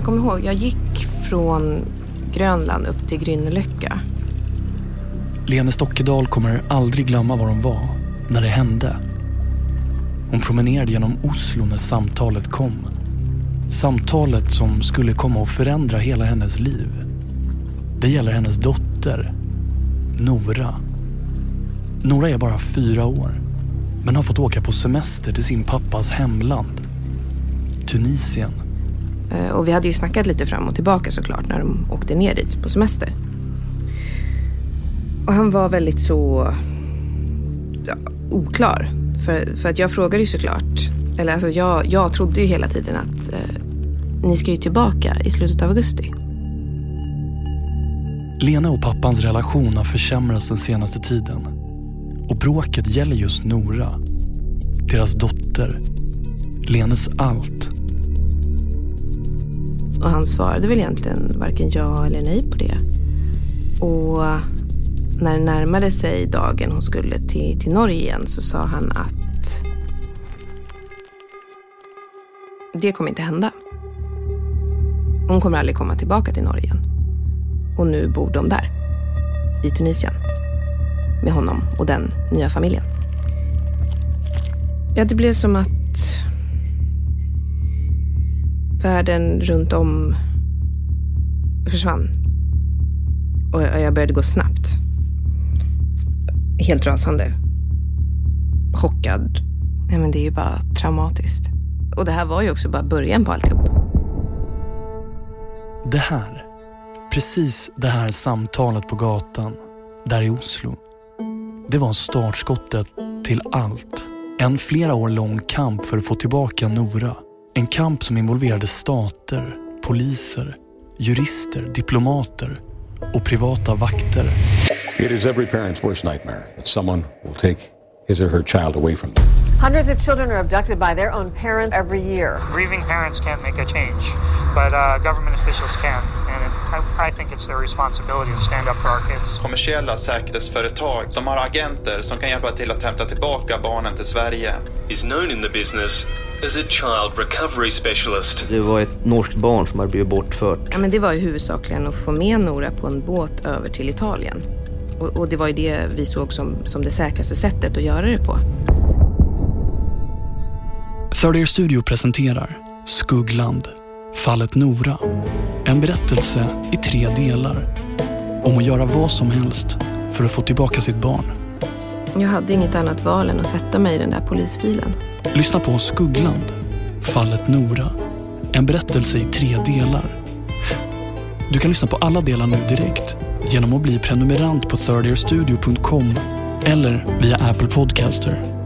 jag kommer ihåg, jag gick från Grönland upp till Grünnelöcka. Lene Stockedal kommer aldrig glömma var hon var när det hände. Hon promenerade genom Oslo när samtalet kom. Samtalet som skulle komma att förändra hela hennes liv. Det gäller hennes dotter, Nora. Nora är bara fyra år, men har fått åka på semester till sin pappas hemland, Tunisien. Eh, och vi hade ju snackat lite fram och tillbaka såklart när de åkte ner dit på semester. Och han var väldigt så ja, oklar. För, för att jag frågade ju såklart, eller alltså jag, jag trodde ju hela tiden att eh, ni ska ju tillbaka i slutet av augusti. Lena och pappans relation har försämrats den senaste tiden. Och bråket gäller just Nora. Deras dotter. Lenes allt. Och han svarade väl egentligen varken ja eller nej på det. Och när det närmade sig dagen hon skulle till, till Norge igen så sa han att det kommer inte hända. Hon kommer aldrig komma tillbaka till Norge igen. Och nu bor de där, i Tunisien. Med honom och den nya familjen. Ja, det blev som att världen runt om försvann. Och jag började gå snabbt. Helt rasande. Chockad. Nej, men det är ju bara traumatiskt. Och det här var ju också bara början på alltihop. Det här, precis det här samtalet på gatan, där i Oslo. Det var startskottet till allt. En flera år lång kamp för att få tillbaka Nora. En kamp som involverade stater, poliser, jurister, diplomater och privata vakter. It is every parent's worst nightmare that someone will take his or her child away from them. Hundreds of children are abducted by their own parents every year. Grieving parents can't make a change, but uh, government officials can. And it, I, I think it's their responsibility to stand up for our kids. Kommersiella säkerhetsföretag som har agenter som kan hjälpa till att hämta tillbaka barnen till Sverige. is known in the business as a child recovery specialist. Det var ett norskt barn som hade blivit bortfört. Ja, men det var ju huvudsakligen att få med Nora på en båt över till Italien. Och, och det var ju det vi såg som, som det säkraste sättet att göra det på. Third Ear Studio presenterar Skuggland, fallet Nora. En berättelse i tre delar. Om att göra vad som helst för att få tillbaka sitt barn. Jag hade inget annat val än att sätta mig i den där polisbilen. Lyssna på Skuggland, fallet Nora. En berättelse i tre delar. Du kan lyssna på alla delar nu direkt genom att bli prenumerant på thirdyearstudio.com eller via Apple Podcaster.